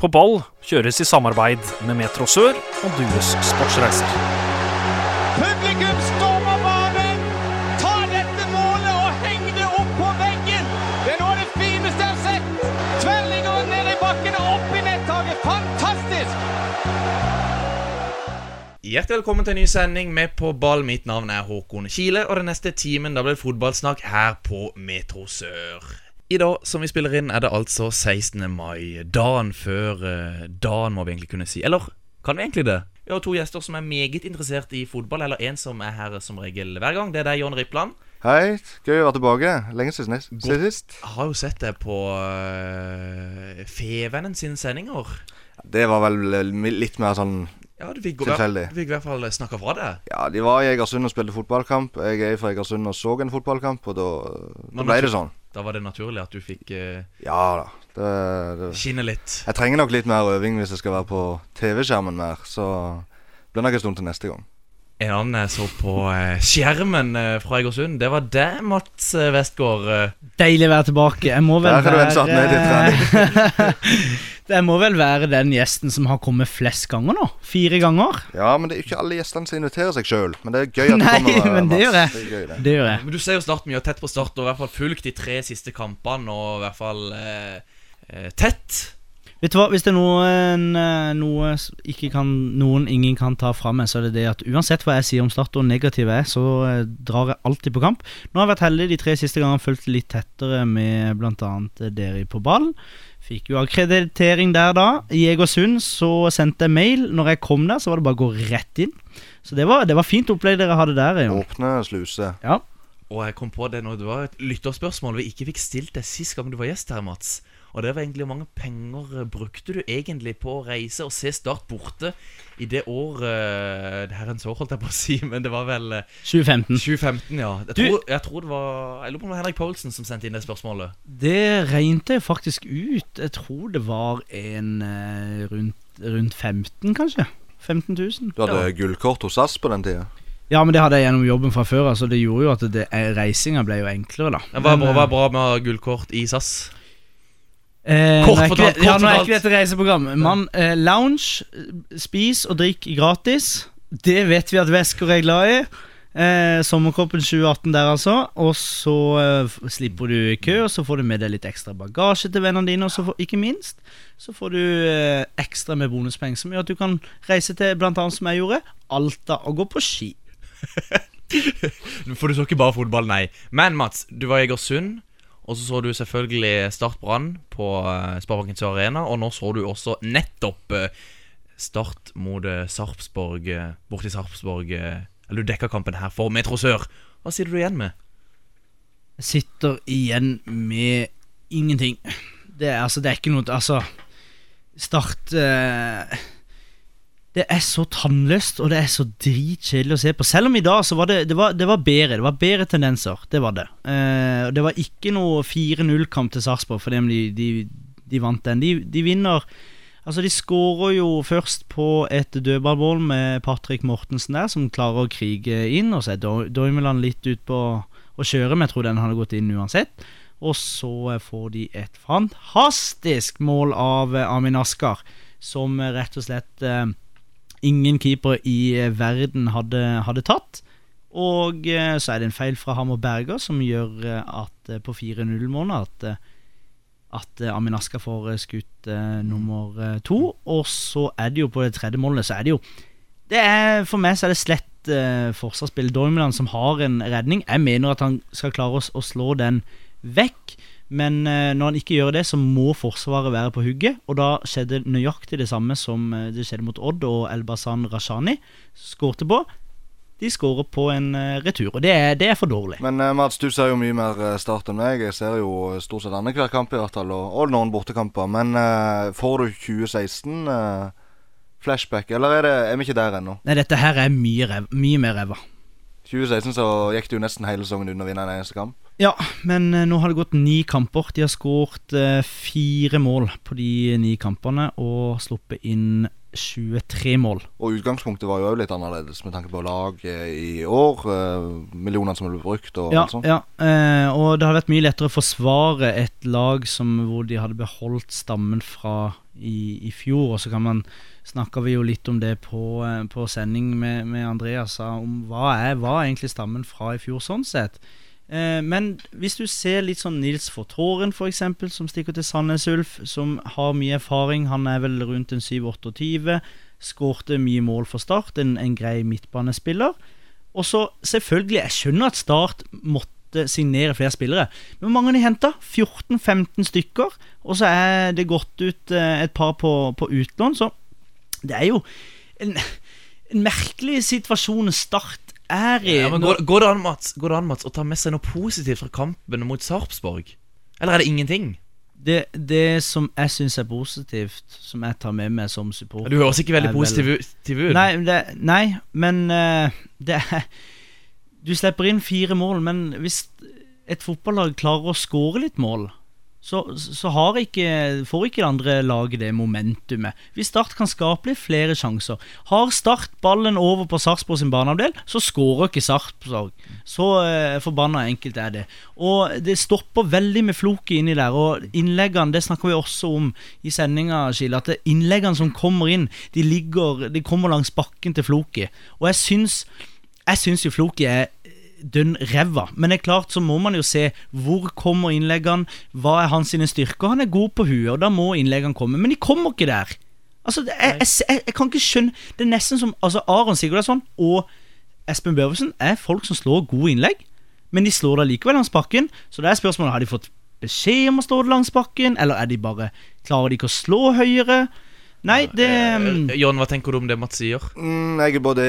På ball kjøres i samarbeid med Metro Sør og Dues Sportsreiser. Publikum stormer banen! Ta dette målet og heng det opp på veggen! Det er noe av det fineste jeg har sett! Tverrligger ned i bakken og opp i nettaket. Fantastisk! Hjertelig velkommen til en ny sending med På ball. Mitt navn er Håkon Kile, og den neste timen da blir det fotballsnakk her på Metro Sør. I dag som vi spiller inn, er det altså 16. mai. Dagen før eh, dagen, må vi egentlig kunne si. Eller kan vi egentlig det? Vi har to gjester som er meget interessert i fotball, eller en som er her som regel hver gang. Det er deg, Jon Rippland. Hei, gøy å være tilbake. Lenge siden sist. Siden sist. Jeg har jo sett deg på uh, Fevennen sine sendinger. Det var vel eh, litt mer sånn Ja, du fikk, Tilfeldig. du fikk i hvert fall snakka fra deg. Ja, de var i Egersund og spilte fotballkamp. Jeg er fra Egersund og så en fotballkamp, og da, da ble det sånn. Da var det naturlig at du fikk uh, Ja da. Det, det. skinne litt. Jeg trenger nok litt mer øving hvis jeg skal være på TV-skjermen mer, så det blir nok en stund til neste gang. En annen jeg så på eh, skjermen eh, fra Egersund, det var deg, Mats eh, Westgård. eh. Deilig å være tilbake. Jeg må vel Der har du en satt ned i Jeg må vel være den gjesten som har kommet flest ganger nå. Fire ganger. Ja, men det er jo ikke alle gjestene som inviterer seg sjøl. Men det er gøy at du Nei, kommer. men det Mats. gjør jeg. Det gøy, det. Det gjør jeg. Men Du ser jo Start mye tett på Start, og i hvert fall fulgt de tre siste kampene, og i hvert fall eh, eh, tett. Vet du hva, Hvis det er noen, eh, noe ikke kan, noen ingen kan ta fra meg, så er det det at uansett hva jeg sier om Start og negativ jeg er, så eh, drar jeg alltid på kamp. Nå har jeg vært heldig de tre siste gangene, fulgt litt tettere med bl.a. dere på ball. Fikk jo akkreditering der da. I Egersund så sendte jeg mail. Når jeg kom der, så var det bare å gå rett inn. Så det var, det var fint opplegg dere hadde der. Jon. Åpne sluse. Ja. Og jeg kom på det når det var et lytterspørsmål vi ikke fikk stilt deg sist gang du var gjest her, Mats. Og det var egentlig hvor mange penger eh, brukte du egentlig på å reise og se Start borte i det året Det er en så holdt jeg på å si, men det var vel eh, 2015. 2015, ja. Jeg Du- tror, jeg tror det var Jeg lurer på om det var Henrik Poulsen som sendte inn det spørsmålet. Det regnet jeg faktisk ut. Jeg tror det var en eh, rundt, rundt 15, kanskje. 15 000. Du hadde gullkort hos SAS på den tida. Ja, men det hadde jeg gjennom jobben fra før. Altså Det gjorde jo at det, eh, reisinga ble jo enklere, da. Hva er bra, bra med gullkort i SAS? Eh, Kort fortalt, Ja, nå er ikke dette reiseprogram. Man, eh, lounge, spis og drikk gratis. Det vet vi at Vesker er glad i. Eh, Sommerkroppen 2018 der, altså. Og så eh, slipper du kø, og så får du med deg litt ekstra bagasje til vennene dine. Og så får, ikke minst så får du eh, ekstra med bonuspenger, som gjør at du kan reise til blant annet som jeg gjorde, Alta og gå på ski. For du så ikke bare fotball, nei. Men Mats, du var i Egersund. Og så så du selvfølgelig Start Brann på uh, Sparebanken Sør Arena. Og nå så du også nettopp eh, Start mot uh, Sarpsborg borti Sarpsborg. eh, eller du dekka kampen her for Metro Sør. Hva sitter du igjen med? Jeg sitter igjen med ingenting. Det er, altså, det er ikke noe Altså, Start eh, Det er så tannløst, og det er så dritkjedelig å se på. Selv om i dag så var det, det, var, det var bedre. Det var bedre tendenser. Det var det. Eh, det var ikke noe 4-0-kamp til Sarpsborg fordi de, de, de vant den. De, de vinner Altså, de skårer jo først på et dødballmål med Patrick Mortensen der, som klarer å krige inn. Og så er Doimeland litt ut på å kjøre, men jeg tror den hadde gått inn uansett. Og så får de et fantastisk mål av Amin Askar, som rett og slett eh, ingen keeper i eh, verden hadde, hadde tatt. Og eh, så er det en feil fra Hammer Berger som gjør eh, at på 4-0-målet at, at Amin Askar får skutt nummer to. Og så er det jo på det tredje målet, så er det jo det er, For meg så er det slett uh, forsvarsspill. Dormeland som har en redning. Jeg mener at han skal klare å, å slå den vekk. Men eh, når han ikke gjør det, så må Forsvaret være på hugget. Og da skjedde nøyaktig det samme som eh, det skjedde mot Odd og Elbasan Rashani skårte på. De skårer på en eh, retur, og det er, det er for dårlig. Men Mats, du ser jo mye mer Start enn meg. Jeg ser jo stort sett annenhver kamp i hvert fall, og, noen bortekamper. Men får du 2016 eh, flashback, eller er, det, er vi ikke der ennå? Nei, dette her er mye, rev, mye mer ræva. 2016 så gikk det jo nesten hele sesongen uten å vinne en eneste kamp. Ja, men eh, nå har det gått ni kamper. De har skåret eh, fire mål på de ni kampene og sluppet inn 23 mål. Og utgangspunktet var jo litt annerledes med tanke på lag i år. Eh, millionene som ble brukt og Ja, alt sånt. ja og det hadde vært mye lettere å forsvare et lag som, hvor de hadde beholdt stammen fra i, i fjor. Og så kan man snakka vi jo litt om det på, på sending med, med Andreas om hva er hva er egentlig stammen fra i fjor, sånn sett. Eh, men hvis du ser litt sånn Nils Fortåren, f.eks., som stikker til Sandnes Ulf, som har mye erfaring, han er vel rundt en 7-28, skårte mye mål for Start, en, en grei midtbanespiller. Og så selvfølgelig, jeg skjønner at Start måtte signere flere spillere. Men hvor mange har de henta? 14-15 stykker. Og så er det gått ut eh, et par på, på utlån, så det er jo en, en merkelig situasjon Start er i. Ja, men går, går, det an, Mats, går det an, Mats, å ta med seg noe positivt fra kampen mot Sarpsborg? Eller er det ingenting? det, det som jeg syns er positivt, som jeg tar med meg som supporter Du høres ikke veldig vel- positiv ut-. Nei, det, nei men eh, det er Du slipper inn fire mål, men hvis et fotballag klarer å skåre litt mål, så, så ikke, får ikke det andre laget det momentumet. Hvis Start kan skape litt flere sjanser. Har Start ballen over på Sarpsborg sin barneavdel så skårer ikke Sarpsborg. Så eh, forbanna enkelt er det. Og det stopper veldig med floket inni der. Og innleggene, det snakker vi også om i sendinga, Skille, at innleggene som kommer inn, de ligger De kommer langs bakken til floket. Og jeg syns Jeg syns jo floket er dønn ræva. Men det er klart så må man jo se hvor kommer innleggene, hva er hans styrker. Han er god på huet, og da må innleggene komme. Men de kommer ikke der. Altså, jeg, jeg, jeg, jeg kan ikke skjønne Det er nesten som Altså Aron Sigurdasson og Espen Børvesen er folk som slår gode innlegg, men de slår det likevel langs bakken. Så det er spørsmålet har de fått beskjed om å slå det langs bakken, eller er de bare Klarer de ikke å slå høyere? Nei, det mm, Eh, John, hva tenker du om det Mats sier? Mm, jeg er både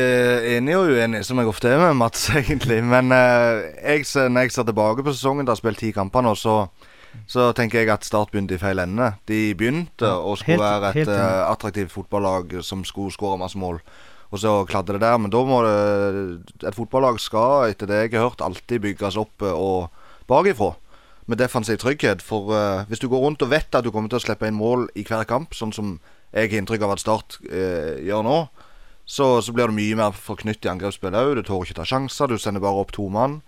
enig og uenig, som jeg ofte er med Mats, egentlig. Men eh, jeg, når jeg ser tilbake på sesongen, da har spilt ti kamper nå, så, så tenker jeg at Start begynte i feil ende. De begynte å skulle helt- være et eh, attraktivt fotballag som skulle skåre masse mål. Og så kladde det der. Men da må det Et fotballag skal, etter det jeg har hørt, alltid bygges opp eh, og bakifra. Med defensiv trygghet. For uh, hvis du går rundt og vet at du kommer til å slippe inn mål i hver kamp, sånn som jeg har inntrykk av at Start eh, gjør nå, så, så blir du mye mer forknytt i angrepsspillet òg. Du tør ikke ta sjanser, du sender bare opp to mann.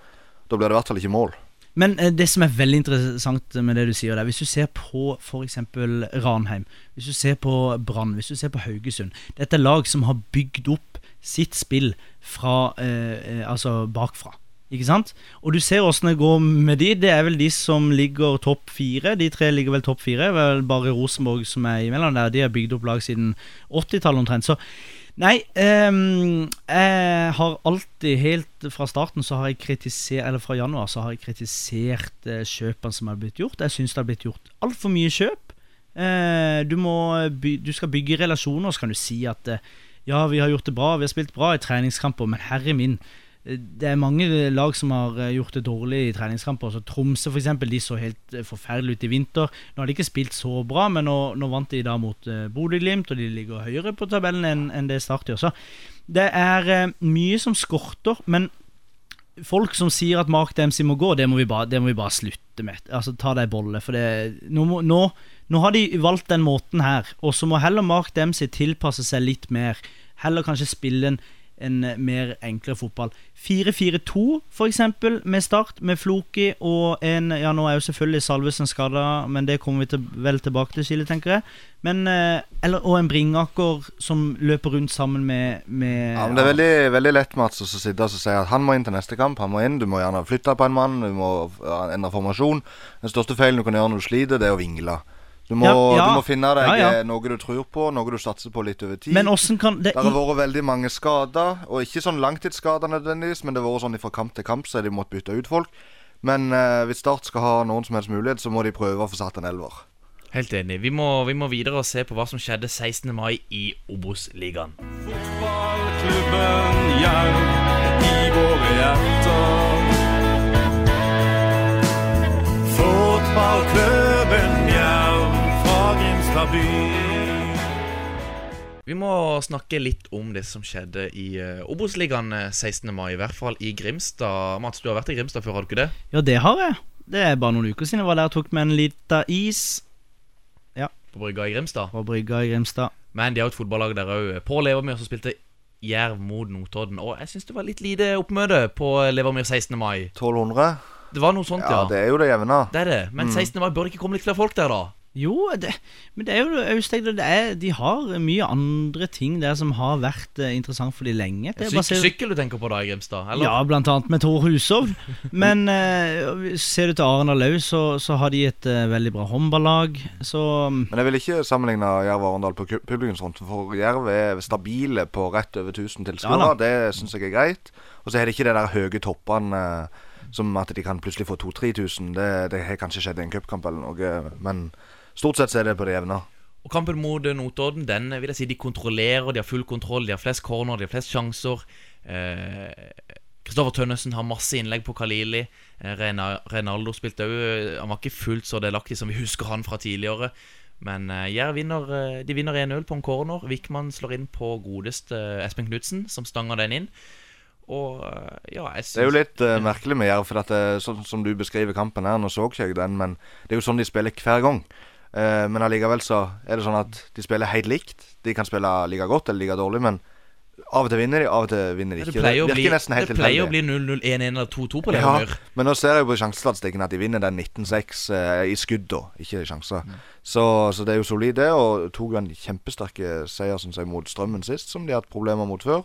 Da blir det i hvert fall ikke mål. Men eh, det som er veldig interessant med det du sier der, hvis du ser på f.eks. Ranheim, hvis du ser på Brann, hvis du ser på Haugesund Dette er lag som har bygd opp sitt spill fra eh, eh, Altså bakfra. Ikke sant? Og du ser åssen det går med de. Det er vel de som ligger topp fire. De tre ligger vel topp fire. Vel bare Rosenborg som er imellom der. De har bygd opp lag siden 80-tallet omtrent. Så Nei, um, jeg har alltid, helt fra starten så har jeg kritisert Eller fra januar så har jeg kritisert uh, kjøpene som har blitt gjort. Jeg syns det har blitt gjort altfor mye kjøp. Uh, du, må du skal bygge relasjoner, så kan du si at uh, ja, vi har gjort det bra, vi har spilt bra i treningskamper, men herre min. Eh, Det er mange lag som har eh, gjort det dårlig i treningskamper. Så Tromsø for eksempel, de så helt eh, forferdelig ut i vinter. Nå har de ikke spilt så bra, men nå, nå vant de da mot uh, Bodø-Glimt, og de ligger høyere på tabellen enn en det Start gjør. Så det er eh, mye som skorter, men folk som sier at Mark Dempsey må gå, det må vi bare, må vi bare slutte med. Altså Ta deg bolle, for det nå, nå, nå har de valgt den måten her, og så må heller Mark Dempsey tilpasse seg litt mer. Heller kanskje spille en en eh, mer enklere fotball. 4-4-2 for eksempel, med Start, med Floki og en Ja, nå er jo selvfølgelig Salvesen skada, men det kommer vi til, vel tilbake til, Skille, tenker jeg. Men, eh, eller, og en Bringaker som løper rundt sammen med, med Ja, men Det er veldig, veldig lett Mats, å sitte og si at han må inn til neste kamp. Han må inn, Du må gjerne flytte på en mann, du må endre formasjon. Den største feilen du kan gjøre når du sliter, det er å vingle. Du må, Ja, ja. Du må finne deg Ja, ja. eh, noe du tror på, noe du satser på litt over tid. Men kan det har vært veldig mange skader, og ikke sånn langtidsskader nødvendigvis, men det har vært sånn fra kamp til kamp, så de måtte bytte ut folk. Men eh, hvis Start skal ha noen som helst mulighet, så må de prøve å få satt en elver. Helt enig. Vi må, vi må videre og se på hva som skjedde 16. mai i Obos-ligaen. Fotballklubben Jerv i våre hjerter. Fotballklubben fra byen. Vi må snakke litt om det som skjedde i uh, Obos-ligaen eh, 16. mai. I hvert fall i Grimstad. Mats, du har vært i Grimstad før, har du ikke det? Ja, det har jeg. Det er bare noen uker siden jeg var der og tok med en lita is Ja. På brygga i Grimstad. På brygga i Grimstad. Men de har jo et fotballag der òg. På Levermyr som spilte Jerv mot Notodden. Og jeg syns det var litt lite oppmøte på Levermyr 16. mai. 1200? Det var noe sånt, Ja, ja. det er jo det jevne. Det er det. Men 16. mai bør det ikke komme litt flere folk der, da? Jo, det, men det er jo Austeg, er, de har mye andre ting der som har vært eh, interessant for de lenge. Det er Syk sykkel du tenker på da, i Grimstad? Eller? Ja, blant annet med Tor Husov Men eh, ser du til Arendal òg, så, så har de et eh, veldig bra håndballag. Så mm, Men jeg vil ikke sammenligne Jerv og Arendal på ku- publikumsfronten, for Jerv er stabile på rett over 1000 tilskuere. Ja det syns jeg er greit. Og så er det ikke de der høye toppene eh, som at de kan plutselig få 2000-3000. Det, det har kanskje skjedd i en cupkamp eller noe, men stort sett så er det på det jevne. Og Kampen mot eh, Notodden den vil jeg si de kontrollerer, de har full kontroll, de har flest corner, de har flest sjanser. Kristoffer Tønnesen har masse innlegg på Kalili. Eh, Rena- Renaldo spilte òg Han var ikke fullt så delaktig som vi husker han fra tidligere. Men eh, Jerv vinner, eh, de vinner 1-0 på en corner. Wickman slår inn på godeste eh, Espen Knutsen, som stanger den inn. Og eh, ja, jeg synes... Det er jo litt uh, merkelig med Jerv, for dette, det, sånn som du beskriver kampen her, nå så ikke jeg den, men det er jo sånn de spiller hver gang. Eh, men allikevel så er det sånn at de spiller helt likt. De kan spille like godt eller like dårlig, men av og til vinner de, av og til vinner de Det ikke. pleier det bli, virker nesten helt det pleier å bli 0-0, 1-1 eller 2-2 på det Ja, men nå ser jeg på sjansestatistikken at de vinner den 19-6 eh, i skudd, da, ikke i sjanser. Så, så det er jo solid, det. Og tok jo en kjempesterk seier synes jeg, mot Strømmen sist, som de har hatt problemer mot før.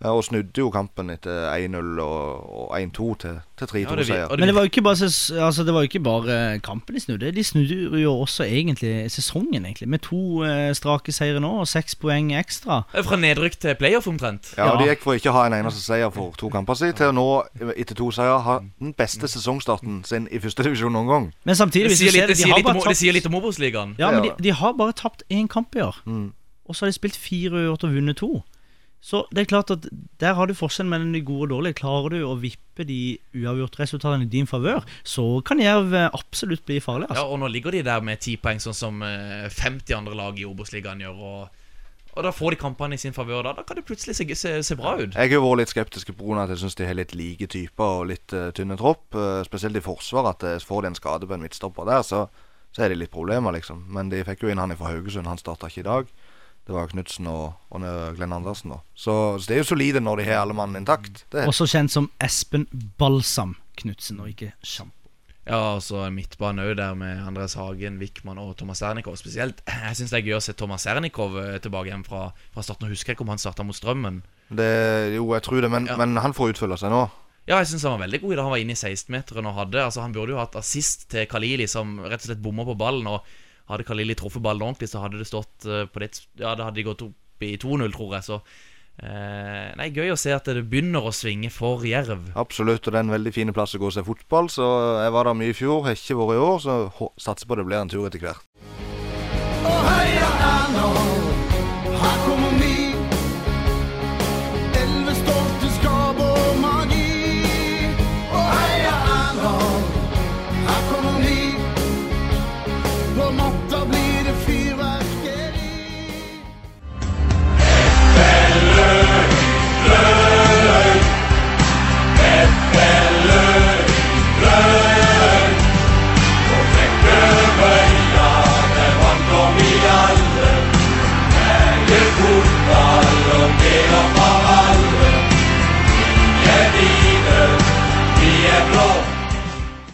Og snudde jo kampen etter 1-0 og, og 1-2 til, til Ja, det, vi- 3-2-seier. og Men det var jo ikke bare, altså, det var jo ikke bare kampen de snudde. De snudde jo også egentlig sesongen, egentlig. Med to eh, strake seire nå og seks poeng ekstra. Fra nedrykk til playoff, omtrent. Ja, og De gikk for ikke å ha en eneste seier for to kamper si, til å nå, etter to seier, ha den beste sesongstarten sin i førstedivisjon noen gang. Men samtidig, Det sier litt, det, de litt, om, det sier litt om Obos-ligaen. Ja, men de, de har bare tapt én kamp i år. Mm. Og så har de spilt fire uavgjort og vunnet to. Så det er klart at der har du forskjellen mellom de gode og dårlige. Klarer du å vippe de uavgjortresultatene i din favør, så kan Jerv eh, absolutt bli farlig. Ja, Altså. og nå ligger de der med ti poeng, sånn som eh, 50 andre lag i Obos-ligaen gjør. Og, og da får de kampene i sin favør. Da, da kan det plutselig se, se, se bra ut. Jeg har jo vært litt skeptisk av at jeg syns de har litt like typer og litt uh, tynne tropp. Uh, spesielt i forsvar. At uh, får de en skade på en midtstopper der, så, så er det litt problemer, liksom. Men de fikk jo inn han fra Haugesund. Han starta ikke i dag. Det var Knutsen og, og Glenn Andersen, da. Så, så det er jo solide når de har alle mann intakt. Det Også kjent som Espen Balsam Knutsen, og ikke Sjampo. Ja, og så en midtbane òg der med Andres Hagen, Wickman og Thomas Sernikov. Spesielt Jeg syns det er gøy å se Thomas Sernikov eh, tilbake igjen fra, fra starten. Og husker jeg ikke om han starta mot Strømmen. det, jo, jeg tror det, men, Ja. men han får utfylle seg nå. Ja, jeg syns han var veldig god i det. Han var inne i 16-meteren og hadde Altså, han burde jo hatt assist til Kalili, som rett og slett bomma på ballen. Og hadde Kalili truffet ballen ordentlig, så hadde det stått eh, på det Ja, da hadde de gått opp i 2-0, tror jeg. Så eh, Nei, gøy å se at det begynner å svinge for Jerv. Absolutt, og det er en veldig fin plass å gå og se fotball. Så jeg var der mye i fjor, har ikke vært i år, så satser på det blir en tur etter hvert. Og heia Erna,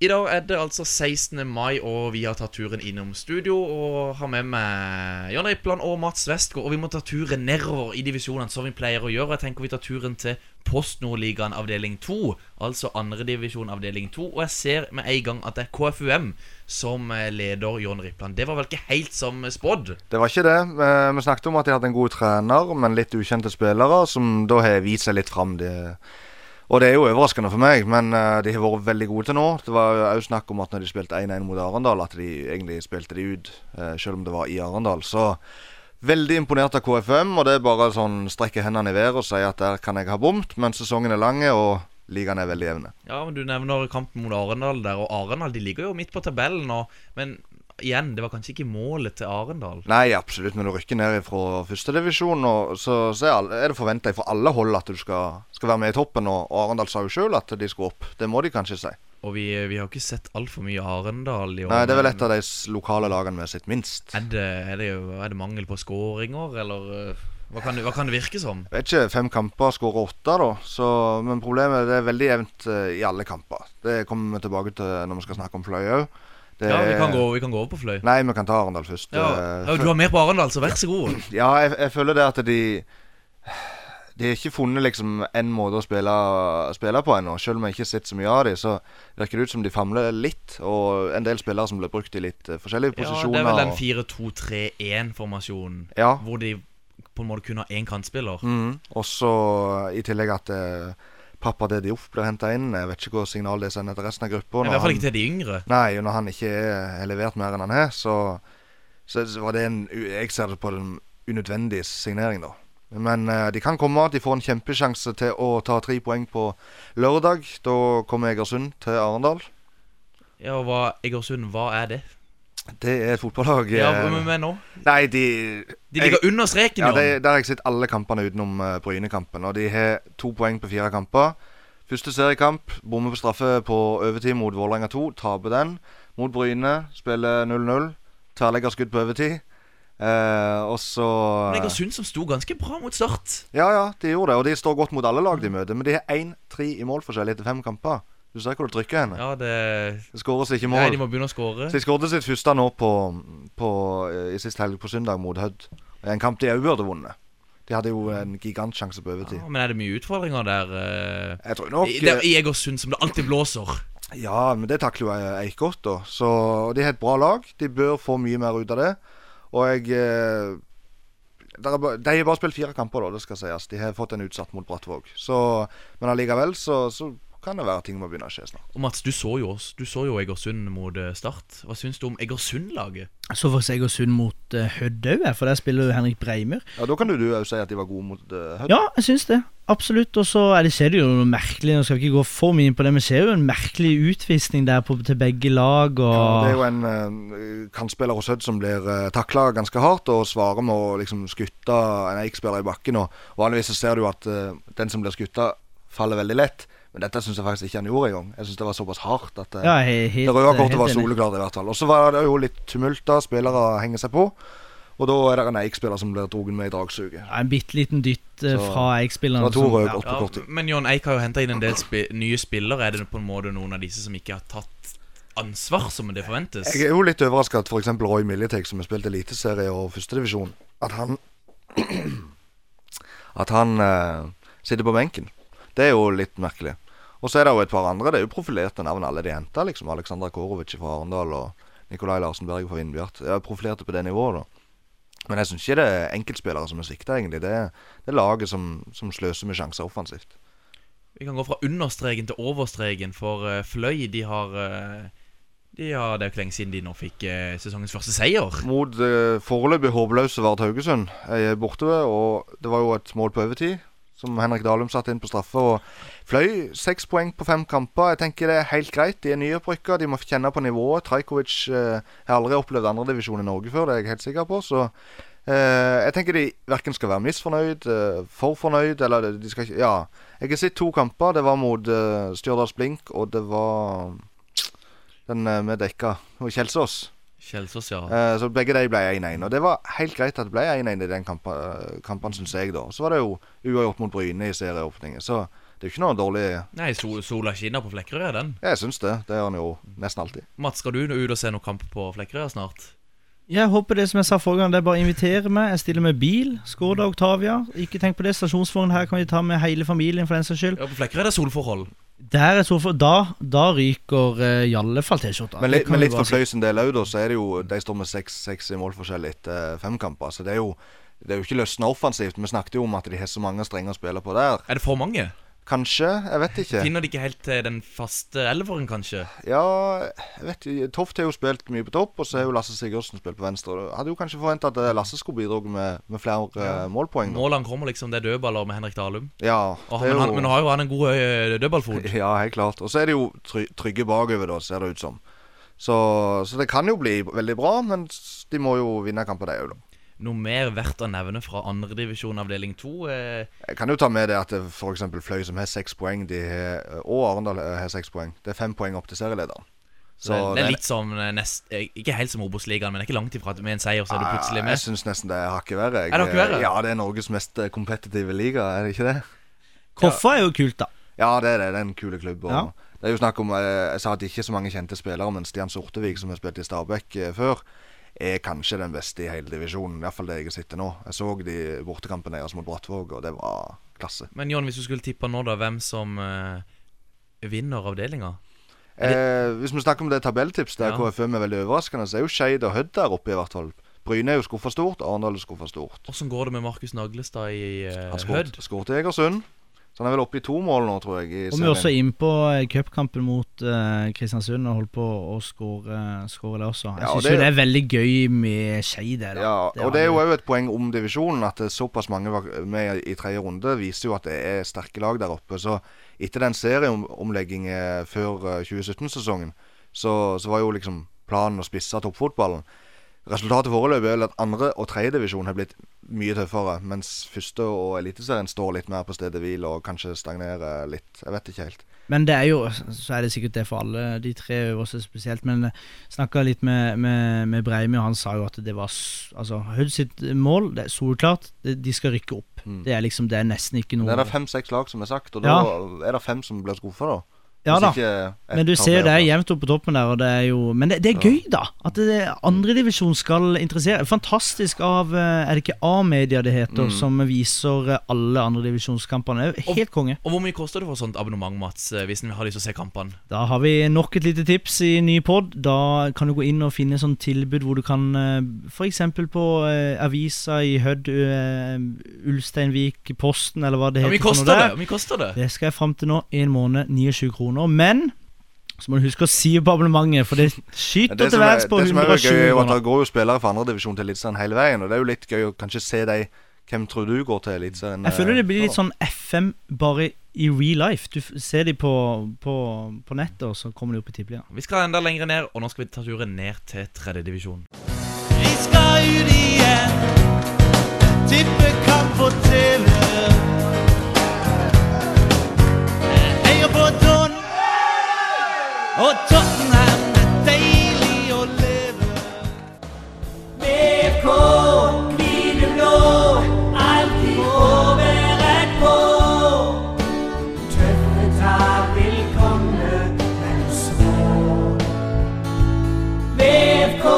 I dag er det altså 16. mai, og vi har tatt turen innom studio og har med meg Jan Rippland og Mats Westgård. Og vi må ta turen nedover i divisjonene, som vi pleier å gjøre. Jeg tenker vi tar turen til Post Nordligaen avdeling 2, altså andredivisjon avdeling 2. Og jeg ser med en gang at det er KFUM som eh, leder Jon Rippland. Det var vel ikke helt som spådd? Det var ikke det. Eh, Vi snakket om at de hadde en god trener, men litt ukjente spillere, som da har vist seg litt fram. Det, og det er jo overraskende for meg, men eh, de har vært veldig gode til nå. Det var jo snakk om at når de spilte 1-1 mot Arendal, at de egentlig spilte de ut, eh, selv om det var i Arendal. Så veldig imponert av KFM, og det er bare sånn strekke hendene i været og si at der kan jeg ha bomt, men sesongen er lang, og ligaen er veldig jevne. Ja, men Du nevner kampen mot Arendal der, og Arendal de ligger jo midt på tabellen. Og, men igjen, det var kanskje ikke målet til Arendal. Nei, absolutt. Når du rykker ned fra førstedivisjon, så, så er, det forventa fra alle hold at du skal, skal være med i toppen. Og, Arendal sa jo sjøl at de skulle opp. Det må de kanskje si. Og vi, vi har ikke sett altfor mye Arendal i år. Nei, det er vel et av de lokale lagene vi har sett minst. Er det, er, det, er det mangel på skåringer, eller øh, hva kan, hva kan det virke som? Jeg vet ikke, Fem kamper skårer åtte, da. Så, men problemet er det er veldig jevnt eh, i alle kamper. Det kommer vi tilbake til når vi skal snakke om Fløy òg. Det Ja, vi kan, gå, vi kan gå over på Fløy. Nei, vi kan ta Arendal først. Ja, Eh, ja, du har mer på Arendal, så vær så god. Ja, jeg, jeg føler det at de De har ikke funnet liksom en måte å spille, spille på ennå. Selv om jeg ikke har sett så mye av dem, så virker det ut som de famler litt. Og en del spillere som blir brukt i litt forskjellige posisjoner. Ja, det er vel den 4-2-3-1-formasjonen Ja. hvor de på en måte kun har én kantspiller. Mm. Og så i tillegg at eh, pappa Daddy Off blir henta inn. Jeg vet ikke hva signal det sender til resten av gruppa. I hvert fall ikke til de yngre. Nei, når han ikke er, er levert mer enn han er, så, så var det en Jeg ser det på en unødvendig signering, da. Men eh, de kan komme. De får en kjempesjanse til å ta tre poeng på lørdag. Da kommer Egersund til Arendal. Ja, og hva, Egersund, hva er det? Det er et fotballag Ja, eh, men, men nå? Nei, de De ligger under streken, Ja, Jon. Der har jeg sett alle kampene utenom uh, Bryne-kampen. Og de har to poeng på fire kamper. Første seriekamp bommer på straffe på overtid mot Vålerenga 2. Taper den. Mot Bryne spiller 0-0. Tverrleggerskudd på overtid. Eh, og så Men Egersund som sto ganske bra mot Start. Ja, ja, de gjorde det. Og de står godt mot alle lag de møter. Men de har 1-3 i målforskjell etter fem kamper. Du ser hvor det trykker henne. Ja, det Det skåres ikke mål. Nei, de må begynne å skåre. Så de skåret sitt første nå på, på, eh, i sist helg på søndag mot Hødd. En kamp de òg burde vunnet. De hadde jo en gigantsjanse på overtid. Ja, men er det mye utfordringer der? eh, Jeg tror nok I, det, I Egersund, som det alltid blåser. Ja, men det takler jo Eik godt, da. Så de har et bra lag. De bør få mye mer ut av det. Og jeg eh, der er De har bare spilt fire kamper, da, det skal sies. De har fått en utsatt mot Brattvåg. Så, men allikevel så, så kan det være ting må begynne å skje snart. Og Mats, du så jo oss Du så jo Egersund mot eh, Start. Hva syns du om Egersund-laget? Jeg så faktisk Egersund mot uh, Hødd òg, for der spiller jo Henrik Breimer Ja, Da kan du òg si at de var gode mot uh, Hødd. Ja, jeg syns det. Absolutt. Og så er det, ser det jo noe merkelig Nå skal vi ikke gå for mye inn på det, men ser jo en merkelig utvisning der på, til begge lag. Og Ja, det er jo en uh, kantspiller hos Hødd som blir uh, takla ganske hardt, og svarer med å liksom skutte en Eik-spiller i bakken. Og Vanligvis så ser du at uh, den som blir skutta, faller veldig lett. Men dette syns jeg faktisk ikke han gjorde engang. Jeg syns det var såpass hardt at eh, ja, helt, det røde kortet var soleklart, i hvert fall. Og så var det jo litt tumult da. Spillere henger seg på. Og da er det en Eik-spiller som blir dratt med i dragsuget. Ja, en bitte liten dytt Så- fra Eik-spilleren. Ja. tid. men John Eik har jo henta inn en del spi nye spillere. Er det på en måte noen av disse som ikke har tatt ansvar som det forventes? Jeg er jo litt overraska at f.eks. Roy Miljetek, som har spilt eliteserie og førstedivisjon, at han At han uh, sitter på benken. Det er jo litt merkelig. Og så er det jo et par andre. Det er jo profilerte navn alle de jenter. Liksom. Aleksandra Korovic fra Arendal og Nikolai Larsen Berg fra Vindbjart. Jeg er profilerte på det nivået, da. Men jeg syns ikke det er enkeltspillere som er svikta, egentlig. Det er, det er laget som, som sløser med sjanser offensivt. Vi kan gå fra understreken til overstreken, for eh, Fløy de har eh, de har, Det er jo ikke lenge siden de nå fikk eh, sesongens første seier. Mot uh, foreløpig håpløse Vard Haugesund er borte, og det var jo et mål på overtid. Som Henrik Dalum satte inn på straffe. Og fløy seks poeng på fem kamper. Jeg tenker det er helt greit. De er nyopprykka, de må kjenne på nivået. Trajkovic eh, har aldri opplevd andredivisjon i Norge før, det er jeg helt sikker på. Så eh, jeg tenker de verken skal være misfornøyd, eh, for fornøyd, eller de skal ikke Ja. Jeg har sett to kamper. Det var mot eh, Stjørdals Blink, og det var den eh, med dekka. Og Kjelsås. Kjelsås, ja. Eh, så begge de ble 1-1. Og det var helt greit at det ble 1-1 i den kampen, eh, kampen syns jeg, da. Så var det jo uavgjort mot Bryne i serieåpningen. Så det er jo ikke noe dårlig Nei, sol, sola skinner på Flekkerøy, er den. Jeg syns det. Det gjør han jo nesten alltid. Mats, skal du ut og se noen kamp på Flekkerøy snart? Jeg håper det som jeg sa forrige gang, det er bare å invitere meg. Jeg stiller med bil. Skoda Octavia. Ikke tenk på det. Stasjonsvogn her kan vi ta med hele familien, for den saks skyld. Ja, På Flekkerøy er det solforhold. Der er sofa, da, da ryker uh, i alle fall T-skjorta. Men, men litt for. Fløy sin del òg, da, så er det jo De står med seks i målforskjell etter eh, fem kamper. Så det er jo det er jo ikke løsna offensivt. Vi snakket jo om at de har så mange strenger å spille på der. Er det for mange? Kanskje. Jeg vet ikke. Finner de ikke helt til den faste elveren, kanskje? Ja, jeg vet ikke. Toft har jo spilt mye på topp, og så har jo Lasse Sigurdsen spilt på venstre. Jeg Hadde jo kanskje forventa at eh, Lasse skulle bidra med, med flere ja. målpoeng. Da. Målene kommer liksom, det er dødballer med Henrik Dalum. Ja, han, jo- men nå har jo han en god dødballfot. Ja, helt klart. Og så er det jo trygge bakover, da, ser det ut som. Så, så det kan jo bli veldig bra, men de må jo vinne kamper, de òg, da. Noe mer verdt å nevne fra andredivisjon avdeling to? Eh, Jeg kan jo ta med det at f.eks. Fløy, som har seks poeng, de har, og Arendal eh, har seks poeng. Det er fem poeng opp til serielederen. så det, det er litt som eh, nest, eh, Ikke helt som Obos-ligaen, men det er ikke langt ifra at med en seier så er du plutselig med. Jeg syns nesten det er hakket verre. Er det hakket verre? Ja, det er Norges mest eh, kompetitive liga, er det ikke det? Koffa er jo kult, da. Ja, det er det. Det er en kul klubb. Og Ja. Det er jo snakk om eh, Jeg sa at ikke så mange kjente spillere, men Stian Sortevik, som har spilt i Stabæk eh, før, er kanskje den beste i hele divisjonen. Iallfall det jeg sitter nå. Jeg så de bortekampene deres mot Brattvåg, og det var klasse. Men John, hvis du skulle tippe nå, da, hvem som eh, vinner avdelinga? Eh, hvis vi snakker om det tabelltips der Ja. KFM er veldig overraskende, så er jo Skeid og Hødd der oppe, i hvert fall. Bryne er jo skuffa stort, Arendal er skuffa stort. Åssen går det med Markus Naglestad i Han Hødd? skåret skåret i Egersund. Så han er vel oppe i to mål nå, tror jeg. i Og vi er også inn på eh, cupkampen mot uh, Kristiansund og holdt på å skåre skåre det også. Jeg Ja, syns jo det er veldig gøy med Skeid. Ja, Det og det er jo òg et poeng om divisjonen. At såpass mange var med i tredje runde, viser jo at det er sterke lag der oppe. Så etter den serieomleggingen før eh, 2017-sesongen, så, så var jo liksom planen å spisse toppfotballen. Resultatet foreløpig er at andre- og tredjedivisjon har blitt mye tøffere, mens første og eliteserien står litt mer på stedet hvil og kanskje stagnerer litt. Jeg vet ikke helt. Men det er jo Så er det sikkert det for alle de tre øverste spesielt. Men snakka litt med, med, med Breimi, og han sa jo at det var Altså Hødd sitt mål, det er soleklart. De skal rykke opp. Mm. Det er liksom Det er nesten ikke noe det er det fem-seks lag som er sagt, og da Ja. er det fem som blir skuffa, da. Ja da. Men du ser jo det er jevnt oppe på toppen der, og det er jo Men det, det er gøy, da! At det andredivisjon skal interessere. Fantastisk av eh, Er det ikke A-media det heter, Mm. som viser eh, alle andredivisjonskampene? Helt konge. Og hvor mye koster det for sånt abonnement, Mats, eh, hvis en har lyst til å se kampene? Da har vi nok et lite tips i ny pod. Da kan du gå inn og finne sånn tilbud hvor du kan F.eks. på avisa i Hødd, Ulsteinvik, Posten, eller hva det heter. koster det? der. Mye koster det? Det skal jeg fram til nå. En måned, 29 kroner. Men så må du huske å si opp abonnementet, for det skyter Det til som på værs på det som er 120 gøy, er at kroner. det går jo spillere fra andredivisjon til Eliteserien hele veien. Og det er jo litt gøy å kanskje se de Hvem tror du går til Eliteserien? Jeg føler det blir litt eh, sånn FM bare i real life. Du ser de på, på, på nettet, og så kommer de opp i tippeligaen. Vi skal enda lenger ned, og nå skal vi ta turen ned til tredjedivisjon. Vi skal ut igjen. Tippekamp på TV. Jeg er på og Tottenham. Er deilig å leve. BK, blir blå, alltid forberedt på. Tøffe tak vil komme, men så VFK,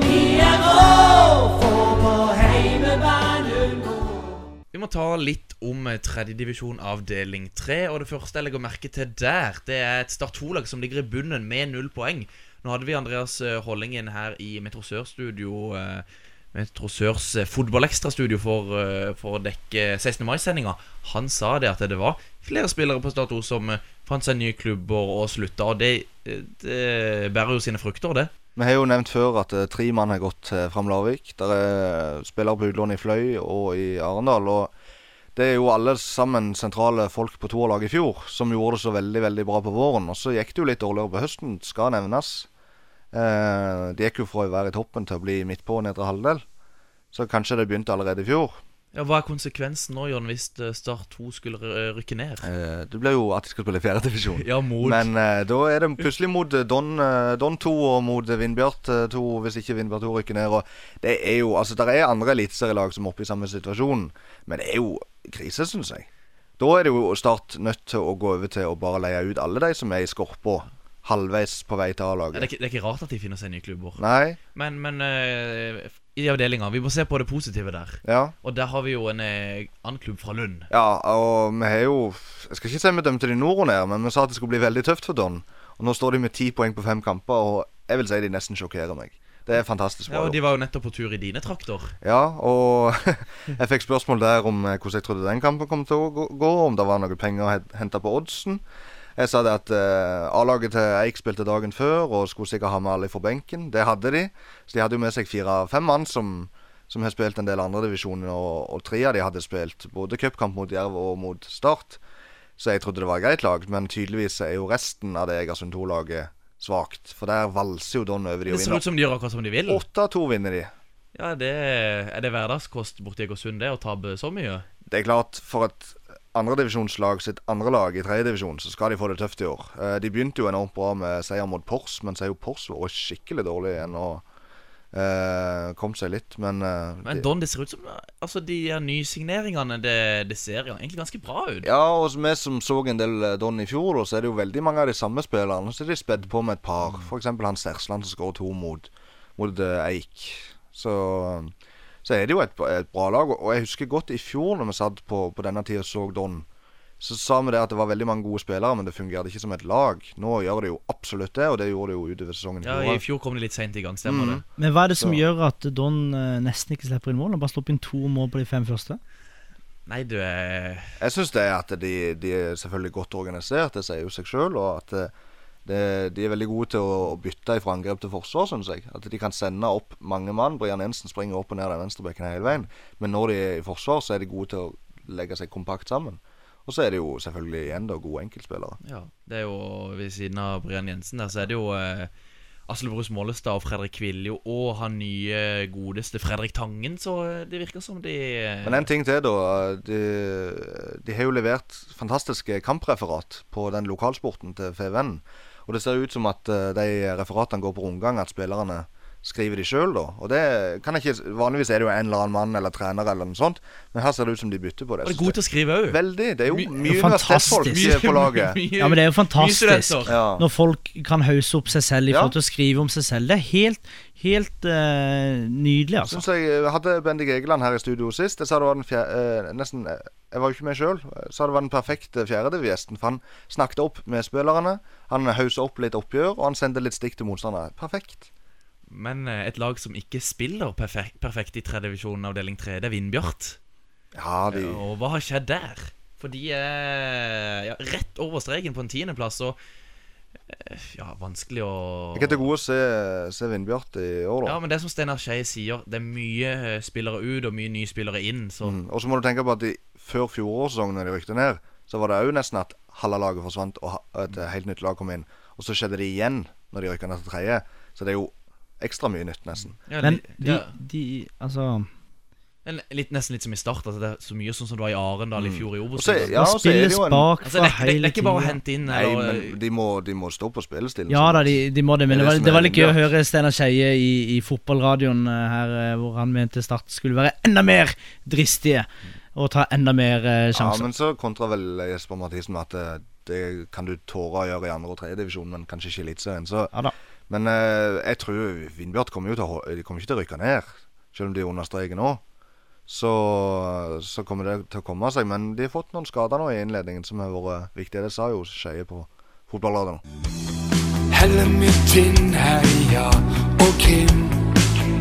vi er rå, for på heimebane nå. Vi må ta litt om eh, tredjedivisjon avdeling tre. Og det første jeg legger merke til der, det er et Start 2-lag som ligger i bunnen med null poeng. Nå hadde vi Andreas eh, Hollingen her i Metro Sør-studio. eh, Metro Sørs fotballekstrastudio for, for å dekke 16. mai-sendinga. Han sa det at det var flere spillere på Start 2 som fant seg nye klubber og slutta. Og det, det bærer jo sine frukter, det. Vi har jo nevnt før at tre mann har gått Fram Larvik. Der er spillere på utlån i Fløy og i Arendal. Og det er jo alle sammen sentrale folk på toerlaget i fjor som gjorde det så veldig veldig bra på våren. Og så gikk det jo litt dårligere på høsten, skal nevnes. Eh, de gikk jo fra å være i toppen til å bli midt på nedre halvdel. Så kanskje det begynte allerede i fjor. Ja, Hva er konsekvensen nå, Jørn, hvis eh, Start 2 skulle rykke ned? Eh, det ble jo at de skal spille i fjerdedivisjon. Ja, mot Men eh, da er det plutselig mot eh, Don, eh, Don 2 og mot eh, Vindbjart eh, 2, hvis ikke Vindbjart 2 rykker ned. Og det er jo, altså Der er andre eliteserielag som er oppe i samme situasjon, men det er jo krise, syns jeg. Da er det jo Start nødt til å gå over til å bare leie ut alle de som er i skorpa, halvveis på vei til det, A-laget. ikke, det er ikke rart at de finner seg nye klubber. Nei, Men, men uh, i avdelinga, vi må se på det positive der. ja. Og der har vi jo en uh, annen klubb fra Lund. Ja, og vi har jo Jeg skal ikke si vi dømte de nord og ned, men vi sa at det skulle bli veldig tøft for Don. Og nå står de med ti poeng på fem kamper, og jeg vil si de nesten sjokkerer meg. Det er fantastisk Ja, og. De var jo nettopp på tur i dine trakter. Ja, og jeg fikk spørsmål der om eh, hvordan jeg trodde den kampen kom til å gå, om det var noe penger å hente på oddsen. Jeg sa det at eh, A-laget til Eik spilte dagen før og skulle sikkert ha med alle fra benken. Det hadde de. Så de hadde jo med seg fire-fem mann som, som har spilt en del andredivisjoner, og, og tre av de hadde spilt både cupkamp mot Jerv og mot Start. Så jeg trodde det var et greit lag, men tydeligvis er jo resten av det Egersund 2-laget svakt. For der valser jo Don over de Det og ser ut som de gjør akkurat som de vil. 8-2 vinner de. Ja, det Er det hverdagskost borti Egersund, det, å tape så mye? Det er klart, for et andredivisjonslag sitt andre lag i tredjedivisjon, så skal de få det tøft i år. Eh, de begynte jo enormt bra med seier mot Pors, men så er jo Pors vært skikkelig dårlig igjen og eh, kom seg litt. Men, uh, Men Don, det ser ut som altså de her nysigneringene, det, det ser egentlig ganske bra ut. Ja, og vi som så en del eh, Don i fjor, så er det jo veldig mange av de samme spillerne. Så de spedd på med et par. F.eks. han Stersland som skårer to mot, mot uh, Eik. Så, så er det jo et, et bra lag. Og jeg husker godt i fjor, når vi satt på, på denne tida og så Don, så sa vi det at det var veldig mange gode spillere, men det fungerte ikke som et lag. Nå gjør det jo absolutt det, og det gjorde det jo utover sesongen. i Ja. I fjor kom det litt seint i gang, stemmer Mm. det. Men hva er det som Så- gjør at Don eh, nesten ikke slipper inn mål? Han bare slår opp inn to mål på de fem første. Nei, du er Jeg syns det er at de, de er selvfølgelig godt organisert, det sier jo seg sjøl. Og at eh, det, de er veldig gode til å bytte fra angrep til forsvar, syns jeg. At de kan sende opp mange mann. Brian Jensen springer opp og ned den venstrebekken hele veien. Men når de er i forsvar, så er de gode til å legge seg kompakt sammen. Og så er det jo selvfølgelig igjen da gode enkeltspillere. Ja, det er jo ved siden av Brian Jensen der, så er det jo eh, Asle Brus Mollestad og Fredrik Kviljo og han nye godeste Fredrik Tangen, så eh, det virker som de eh, Men en ting til, da. De, de har jo levert fantastiske kampreferat på den lokalsporten til FVN. Og det ser ut som at eh, de referatene går på rundgang, at spillerne skriver de sjøl, da. Og det kan jeg ikke Vanligvis er det jo en eller annen mann eller trener eller noe sånt, men her ser det ut som de bytter på det. Og det er gode til å skrive òg. Veldig. Det er jo My- mye universitetsfolk på laget. Ja, men det er jo fantastisk. Ja. Når folk kan hausse opp seg selv i forhold til å skrive om seg selv. Det er helt, helt uh, nydelig, altså. Synes jeg jeg hadde Bendik Egeland her i studio sist. Jeg sa det var den fjerde, uh, nesten eh, Jeg var jo ikke med sjøl. Sa det var den perfekte fjerdedivisgjesten. For han snakket opp med spillerne. Han haussa opp litt oppgjør, og han sendte litt stikk til motstanderne. Perfekt. Men eh, et lag som ikke spiller perfekt, perfekt i tredjedivisjon avdeling 3, det er Vindbjart. Ja, de Og hva har skjedd der? For de er ja, rett over streken på en tiendeplass, og eh, ja, vanskelig å Jeg er til gode å se, se Vindbjart i år, da. Ja, men det som Steinar Skei sier, det er mye eh, spillere ut og mye nye spillere inn, så Mm. Og så må du tenke på at de, før fjorårssesongen, når de rykte ned, så var det òg nesten at halve laget forsvant og et helt nytt lag kom inn. Og så skjedde det igjen når de rykka ned til tredje. Så det er jo ekstra mye nytt, nesten. ja, Men de, ja, de Altså litt, Nesten litt som i start. Altså det er så mye sånn som det var i Arendal i fjor i Mm. Og så, Obos-ligaen. ja, og spilles en Altså, det, det, det er ikke bare å hente inn Nei, eller, men de må, de må stå på spillestilen. Ja da, de, de må det, men Det det var, det var litt gøy å høre Steinar Skeie i, i fotballradioen eh, her, eh, hvor han mente Start skulle være enda mer dristige og ta enda mer eh, Ja, men så kontra vel Jesper Mathisen med at det, det kan du tåre å gjøre i andre og tredjedivisjon, men kanskje ikke i Eliteserien. Så Ja da. Men eh, jeg tror Vindbjart kommer jo til å De kommer ikke til å rykke ned, selv om de er under nå. Så, så kommer det til å komme seg. Men de har fått noen skader nå i innledningen som har vært viktige. Det sa jo Skeie på fotballradioen. Helle med Tinn, Herja og Kim.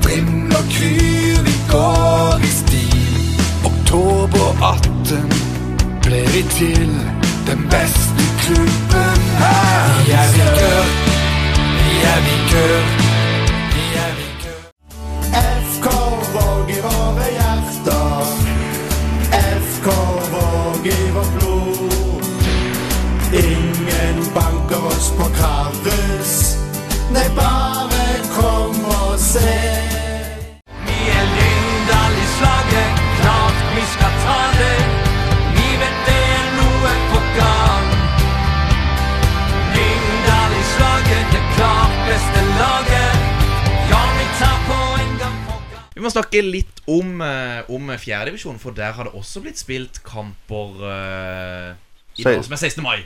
Brim og Kyr, vi går i stil. Oktober 18 ble vi til den beste klubben her. Vi er habite må snakke litt om, uh, om fjerdedivisjon, for der har det også blitt spilt kamper uh, i dag, som er 16. mai.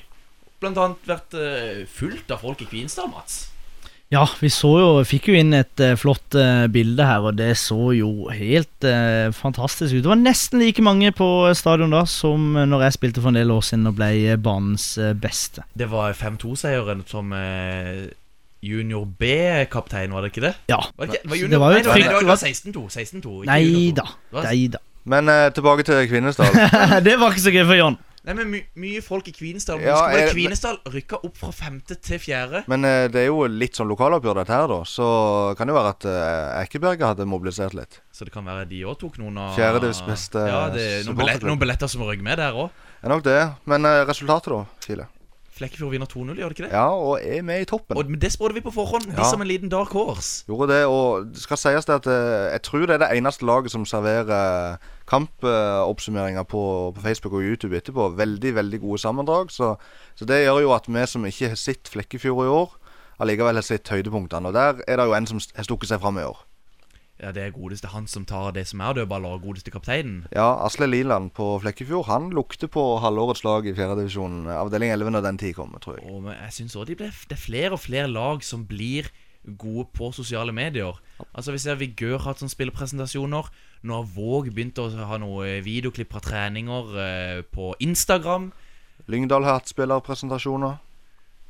Blant annet vært uh, fullt av folk i Kvinesdal, Mats. Ja, vi så jo, fikk jo inn et uh, flott uh, bilde her, og det så jo helt uh, fantastisk ut. Det var nesten like mange på stadion da som eh, når jeg spilte for en del år siden og ble eh, banens eh, beste. Det var 5-2-seieren som eh, junior B-kaptein, var det ikke det? Ja. Var det, ikke, var junior, det var jo nei, det var, det var, det 16-2. 16-2 ikke Nei da. Nei da. Men uh, tilbake til Kvinesdal. det var ikke så gøy for John. Nei, men my, mye folk i Kvinesdal. Ja, Ja, jeg- Kvinesdal rykka opp fra femte til fjerde. Men uh, det er jo litt sånn lokaloppgjør, dette her, da. Så kan det jo være at uh, Ekeberget hadde mobilisert litt. Så det kan være de òg tok noen av Fjerdedels beste Ja, det er noen, billetter, noen billetter som røyk med der òg. Det er nok det. Men resultatet, da, Kile? Flekkefjord vinner 2-0, gjør det ikke det? Ja, og er med i toppen. Og Det spådde vi på forhånd. De som en liten dark horse. Gjorde det, og det skal sies det at eh, jeg tror det er det eneste laget som serverer kampoppsummeringer på, på Facebook og YouTube etterpå. Veldig, veldig gode sammendrag. Så, så det gjør jo at vi som ikke har sett Flekkefjord i år, allikevel har sett høydepunktene. Og der er det jo en som har stukket seg fram i år. Ja, det er godeste han som tar det som er dødballer, godeste kapteinen. Ja, Asle Liland på Flekkefjord Han lukter på halvårets lag i fjerdedivisjon. Avdeling 11 når den tid kommer, tror jeg. Og men jeg synes også de ble, det er flere og flere lag som blir gode på sosiale medier. Altså Vi ser Vigør hatt sånne spillepresentasjoner. Nå har Våg begynt å ha noen videoklipp fra treninger eh, på Instagram. Lyngdal har hatt spillerpresentasjoner.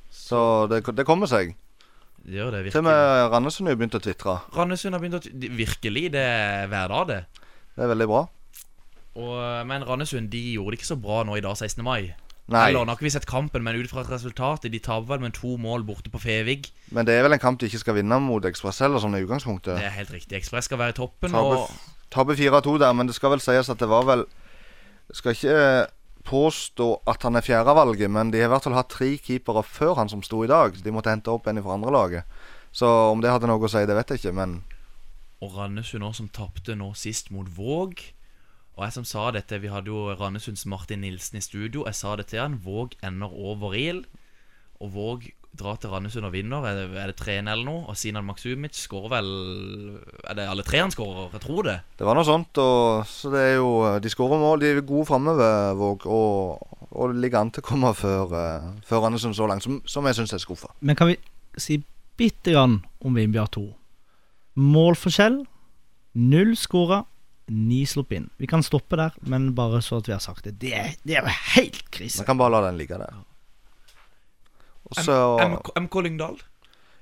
Så det, det kommer seg. Det gjør det Til og med Randesund har begynt å tvitre. Randesund har begynt å tvitre. Virkelig, det er hver dag, det. Det er veldig bra. Og, men Randesund de gjorde det ikke så bra nå i dag, 16. mai. Nei, Eller, nå har ikke vi sett kampen, men ut fra resultatet De taper vel med to mål borte på Fevig. men det er vel en kamp de ikke skal vinne mot Ekspress heller, sånn i utgangspunktet. Det er helt riktig. Ekspress skal være i toppen. Taper Og tape 4-2 der, men det skal vel sies at det var vel Skal ikke eh, påstå at han er fjerdevalget, men de har i hvert fall hatt tre keepere før han som sto i dag. De måtte hente opp en fra andre laget. Så om det hadde noe å si, det vet jeg ikke, men Og Randesund òg, som tapte nå sist mot Våg. Og jeg som sa dette, vi hadde jo Randesunds Martin Nilsen i studio. Jeg sa det til han. Våg ender over IL. Og Våg drar til Randesund og vinner. Er det, er det 3-1 eller noe? Og Sinan Maksumic skårer vel Er det alle tre han skårer? Jeg tror det. det var noe sånt. Og, så det er jo De skårer mål. De er gode framover, Våg, og, og ligger an til å komme før, uh, før Randesund så langt, som, som jeg syns er skuffa. Men kan vi si bitte grann om Vindbjart 2? Målforskjell. Null skåra, ni slupp inn. Vi kan stoppe der, men bare så at vi har sagt det. Det er, det er jo helt krise. Vi kan bare la den ligge der. Og så MK, Lyngdal.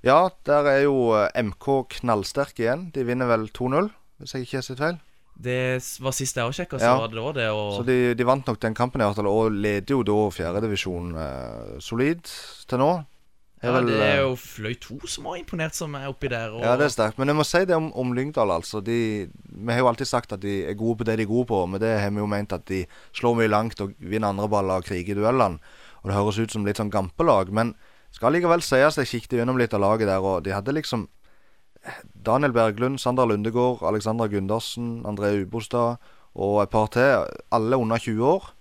Ja, der er jo eh, MK knallsterk igjen. De vinner vel 2-0, hvis jeg ikke har sett feil. Det var sist jeg også sjekka, så Ja. var det da det. Og Så de, de vant nok den kampen, i hvert fall, og leder jo da fjerdedivisjon eh, solid til nå. Ja, vel, det er eh, jo Fløy 2 som har imponert som er oppi der. Og, Ja, det er sterkt. Men jeg må si det om, om Lyngdal, altså. De, vi har jo alltid sagt at de er gode på det de er gode på, men det har vi jo ment at de slår mye langt og vinner andre baller og kriger i duellene. Og det høres ut som litt sånn gampelag, men skal likevel sies jeg kikket gjennom litt av laget der, og de hadde liksom Daniel Berglund, Sander Lundegård, Alexandra Gundersen, André Ubostad og et par til. Alle under 20 år.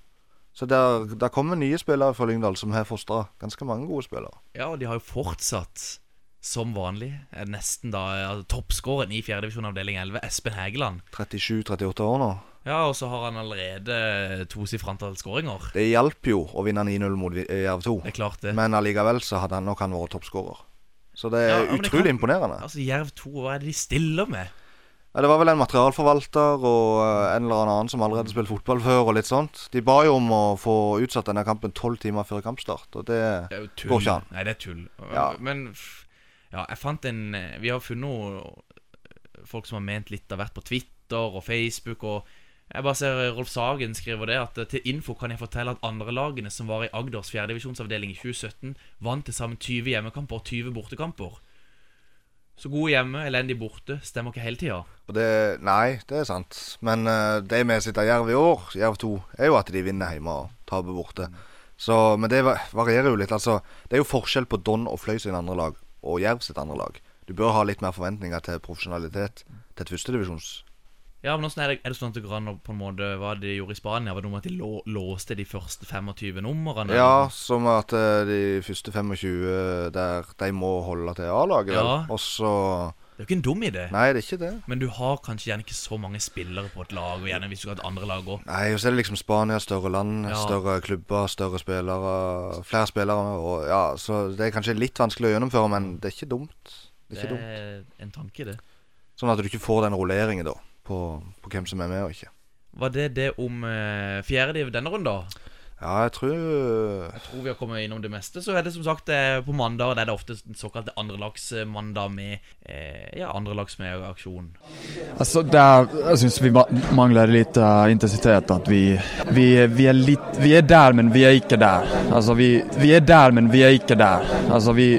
Så der, der kommer nye spillere fra Lyngdal som har fostra ganske mange gode spillere. Ja, og de har jo fortsatt, som vanlig, er nesten da altså, toppskåren i fjerdedivisjon avdeling 11, Espen Hægeland. 37-38 år nå. Ja, og så har han allerede tosifret antall skåringer. Det hjalp jo å vinne 9-0 mot eh, Jerv 2. Det er klart det. Men allikevel så hadde han nok han vært toppskårer. Så det Ja, er det utrolig kan- imponerende. Altså, Jerv 2, hva er det de stiller med? Ja, det var vel en materialforvalter og eh, en eller annen som allerede spilte fotball før. og litt sånt. De ba jo om å få utsatt denne kampen tolv timer før kampstart. Og det Det. Går ikke an. Nei, det er tull. Ja. Men ja, jeg fant en eh, Vi har funnet folk som har ment litt av hvert på Twitter og Facebook. Og jeg bare ser Rolf Sagen skriver det at eh, til info kan jeg fortelle at andre lagene som var i Agders fjerdedivisjonsavdeling i 2017, vant til sammen 20 hjemmekamper og 20 bortekamper. Så gode hjemme, elendig borte, stemmer ikke hele tida. Nei, det er sant. Men uh, det vi sitter Jerv i år, Jerv 2, er jo at de vinner hjemme og taper borte. Så, men det varierer jo litt. Altså, det er jo forskjell på Don og Fløy sin andre lag og Jerv sitt andre lag. Du bør ha litt mer forventninger til profesjonalitet til et førstedivisjons. Ja, men er det, er det sånn at det går an å på en måte Hva de gjorde i Spania? Var det noe med at de lå, låste de første 25 numrene? Ja, som at eh, de første 25 der de må holde til A-laget. vel. Ja. Og så Det er jo ikke en dum idé. Nei, det er ikke det. Men du har kanskje gjerne ikke så mange spillere på et lag, og gjerne hvis du har et andre lag også. Nei, og så er det liksom Spania, større land, Ja. større klubber, større spillere. Flere spillere. Og ja, så det er kanskje litt vanskelig å gjennomføre, men det er ikke dumt. Det er Det ikke dumt. er en tanke, det. Sånn at du ikke får den rulleringen da på, på hvem som er med og ikke. Var det det om eh, fjerdediv denne runden? Ja, jeg tror Jeg tror vi har kommet innom det meste. Så er det som sagt eh, på mandag det er det ofte den såkalte andrelagsmandag med eh, Ja, andrelags med aksjon. Altså, der, jeg syns vi mangler litt lite eh, intensitet. At vi, vi, vi, er litt vi er der, men vi er ikke der. Altså, vi, vi er der, men vi er ikke der. Altså, vi,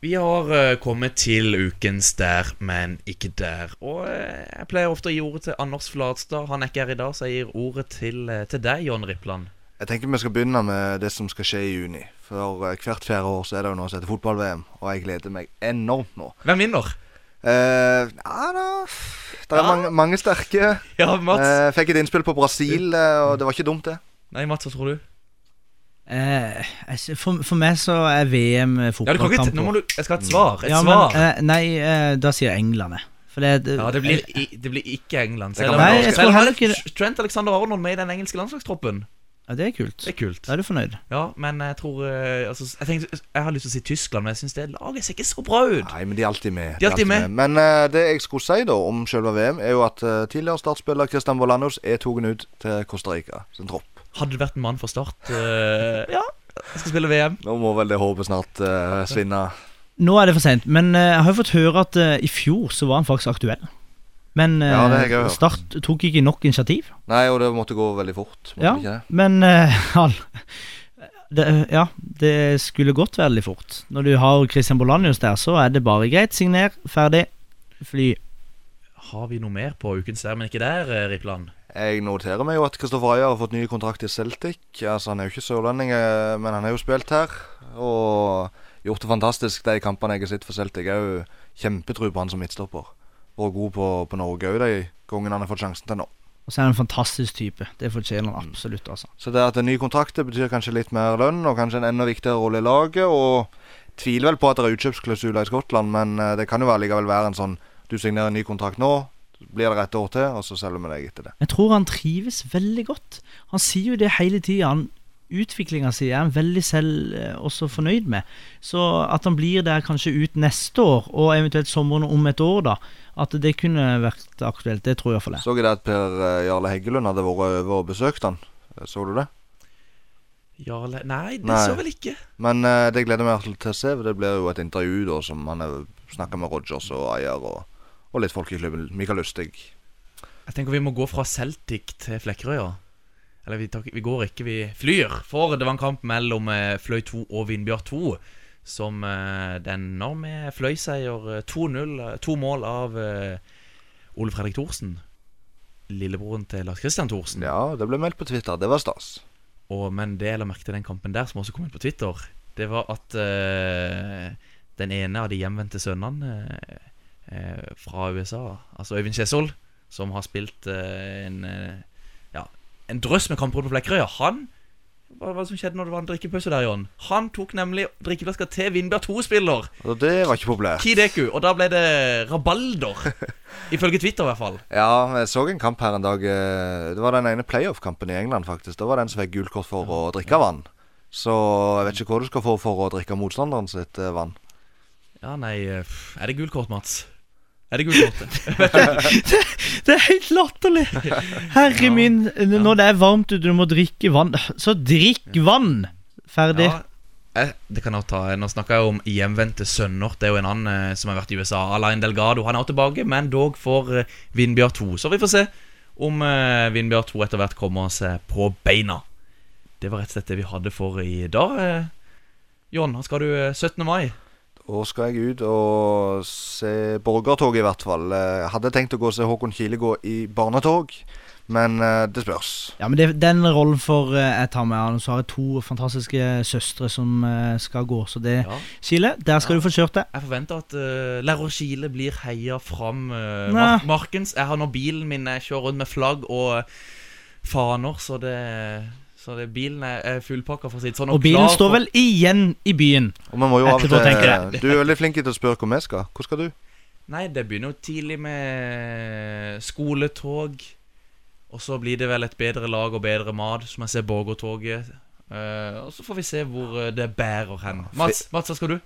Vi har eh, kommet til ukens der, men ikke der. Og eh, jeg pleier ofte å gi ordet til Anders Flatstad. Han er ikke her i dag, så jeg gir ordet til, eh, til deg, John Rippland. Jeg tenker vi skal begynne med det som skal skje i juni. For hvert fjerde år så er det jo noe som heter fotball-VM, og jeg gleder meg enormt nå. Hvem vinner? Uh, ja da Det er Ja. mange, mange sterke. Ja, Mats. Uh, fikk et innspill på Brasil, uh, og det var ikke dumt, det. Nei, Mats, hva tror du? Eh, for, for meg så er VM Ja, eh, nå må du, Jeg skal ha et svar. Et Ja, svar. Men, eh, nei, eh, da sier jeg England, jeg. For det, det, Ja, det blir, i, det blir ikke England. Det Selv om, Nei, jeg skal heller ikke. Trent Alexander Arnold med i den engelske landslagstroppen. ja, det er kult. Det er kult. Da er du fornøyd. Ja, men jeg tror eh, altså, jeg, tenkte, jeg har lyst til å si Tyskland, men jeg syns det laget ser ikke så bra ut. Nei, men de er alltid med. De er alltid med. Men uh, det jeg skulle si da om selve VM, er jo at uh, tidligere startspiller Christian Volanus er tatt ut til Costa Rica sin tropp. Hadde det vært en mann for Start eh, Ja, jeg skal spille VM. Nå må vel det håpet snart uh, svinne. Nå er det for sent, men eh, jeg har jo fått høre at eh, i fjor så var han faktisk aktuell. Men eh, Ja, det har jeg hørt. Start tok ikke nok initiativ. Nei, og det måtte gå veldig fort. Måtte Ja, ikke det? men eh, han det, Ja, det skulle gått veldig fort. Når du har Christian Bolanius der, så er det bare greit. Signer, ferdig, fly. Har vi noe mer på ukens der, men ikke der, eh, Rippland? Jeg noterer meg jo at Kristoffer Ayer har fått ny kontrakt i Celtic. Altså, Han er jo ikke sørlending, eh, men han har jo spilt her. Og gjort det fantastisk de kampene jeg har sett for Celtic. Jeg har jo kjempetro på han som midtstopper. Vært god på, på Norge òg de gangene han har fått sjansen til nå. Og så er han en fantastisk type. Det fortjener han absolutt, altså. Så det at en ny kontrakt det betyr kanskje litt mer lønn, og kanskje en enda viktigere rolle i laget. Og tviler vel på at det er utkjøpsklausuler i Skottland, men eh, det kan jo allikevel være en sånn Du signerer en ny kontrakt nå, blir det et år til, og så selger vi deg etter det. Jeg tror han trives veldig godt. Han sier jo det hele tida. Utviklinga si er han veldig selv eh, også fornøyd med. Så at han blir der kanskje ut neste år, og eventuelt sommeren om et år, da. At det kunne vært aktuelt. Det tror jeg iallfall jeg. Så jeg det at Per eh, Jarle Heggelund hadde vært over og besøkt han. Eh, Så du det? Jarle Nei, det Nei. så vel ikke. Men uh, det gleder jeg meg til å se. For det blir jo et intervju da som han snakker med Rogers og eier og, og litt folk i klubben. Mikael Lustig. Jeg tenker vi må gå fra Celtic til Flekkerøya. Eller vi, tar, vi går ikke, vi flyr. For det var en kamp mellom eh, Fløy 2 og Vindbjart 2. Som denne med Fløy-seier eh, 2-0. eh, To mål av eh, Ole Fredrik Thorsen. Lillebroren til Lars Christian Thorsen. Ja, det ble meldt på Twitter. Det var stas. Og, men det jeg la merke til den kampen der, som også kom ut på Twitter, det var at uh, den ene av de hjemvendte sønnene eh, eh, fra USA, altså Øyvind Kjesol, som har spilt eh, en eh, Ja, en drøss med kamper på Flekkerøya, han hva det som skjedde når det var en drikkepause der, Jon? Han tok nemlig drikkeflaska til Vindbjørn 2-spiller, Og det var ikke populært. Kideku, og da ble det rabalder. Ifølge Twitter, i hvert fall. Ja, jeg så en kamp her en dag. eh, Det var den ene playoff-kampen i England, faktisk. Da var det en som fikk gult kort for å drikke vann. Så jeg vet ikke hva du skal få for å drikke motstanderen sitt eh, vann. Ja, nei eh, Er det gult kort, Mats? Er det gult kort? Det er helt latterlig! Herre min, når det er varmt ute, du må drikke vann, så drikk vann! Ferdig. Ja, jeg, det kan jeg ta. Nå snakker jeg om hjemvendte sønner. Det er jo en annen eh, som har vært i USA. Alain Delgado. Han er også tilbake, men dog for eh, Vindbjørn 2. Så vi får se om eh, Vindbjørn 2 etter hvert kommer seg på beina. Det var rett og slett det vi hadde for i dag. Eh. Jon, hva skal du eh, 17. mai? Da skal jeg ut og se borgertog, i hvert fall. Eh, Jeg hadde tenkt å gå og se Håkon Kile gå i barnetog, men eh, det spørs. Ja, men det, Den rollen får eh, jeg ta med han. Så har jeg to fantastiske søstre som eh, skal gå. Så det Ja. Kile, der skal Ja. du få kjørt deg. Jeg forventer at uh, lærer Kile blir heia fram uh, mar markens. Jeg har nå bilen min, jeg kjører rundt med flagg og eh, faner, så det så det, bilen er, fullpakka, for å si det sånn. Og bilen klar står vel igjen i byen. Og man må jo av og til. Du er veldig flink til å spørre hvor vi skal. Hvor skal du? Nei, det begynner jo tidlig med skoletog. Og så blir det vel et bedre lag og bedre mat, som jeg ser Borgertoget. Uh, og så får vi se hvor eh, det bærer hen. Mats, Mats, hva skal du?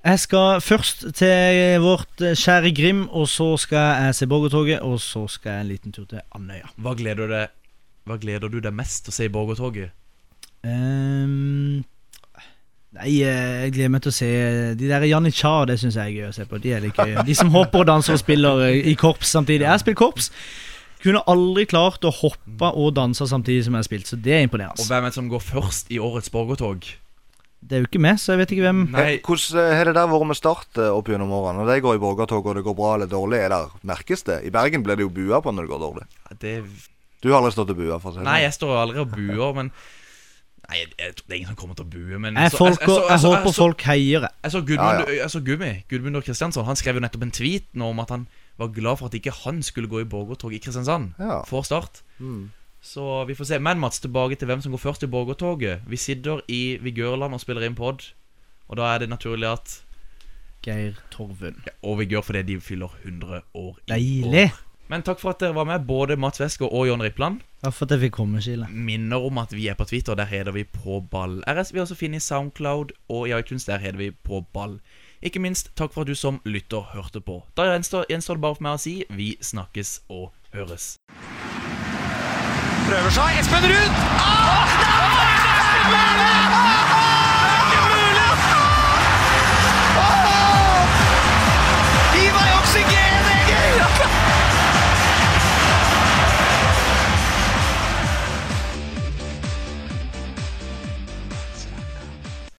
Jeg skal først til vårt eh, kjære Grim, og så skal jeg se Borgertoget, og så skal jeg en liten tur til Andøya. Hva gleder du deg, hva gleder du deg mest til å se i Borgertoget? Um, nei, eh, jeg gleder meg til å se de der Janitsja. Det syns jeg er gøy å se på. De er litt gøy. De som hopper og danser og spiller eh, i korps samtidig. Jeg har spilt korps. Kunne aldri klart å hoppe og danse samtidig som jeg har spilt, så det er imponerende. Og hvem er det som går først i årets Borgertog? Det er jo ikke meg, så jeg vet ikke hvem. Nei, Eh, Hvordan har det der vært med Start opp gjennom årene? Når de går i borgertog og det går bra eller dårlig, er det merkes det? I Bergen blir det jo bua på når det går dårlig. Ja, det Du har aldri stått og bua, for å si det Nei, sånn. jeg står aldri og buer, men Nei, jeg, jeg, det er ingen som kommer til å bue, men Jeg, så- folk, jeg, så- jeg, jeg, så- håper så- folk heier. jeg. Jeg så Gudmund, Ja, jeg så Gummi, Gudmundur Kristiansson. Han skrev jo nettopp en tweet nå om at han var glad for at ikke han skulle gå i borgertog i Kristiansand Ja. for Start. Mm. Så vi får se. Men Mats, tilbake til hvem som går først i borgertoget. Vi sitter i Vigørland og spiller inn pod, og da er det naturlig at Geir Torvund. Og vi gjør fordi de fyller 100 år i Deilig. Men takk for at dere var med, både Mats Westgård og John Rippland. Takk for at jeg fikk komme, Kile. Minner om at vi er på Twitter, der heter vi På ball RS. Vi har også funnet i Soundcloud og i iTunes, der heter vi På ball. Ikke minst takk for at du som lytter hørte på. Da gjenstår gjenstår det bare for meg å si vi snakkes og høres. Prøver seg. Espen Ruud! Ah,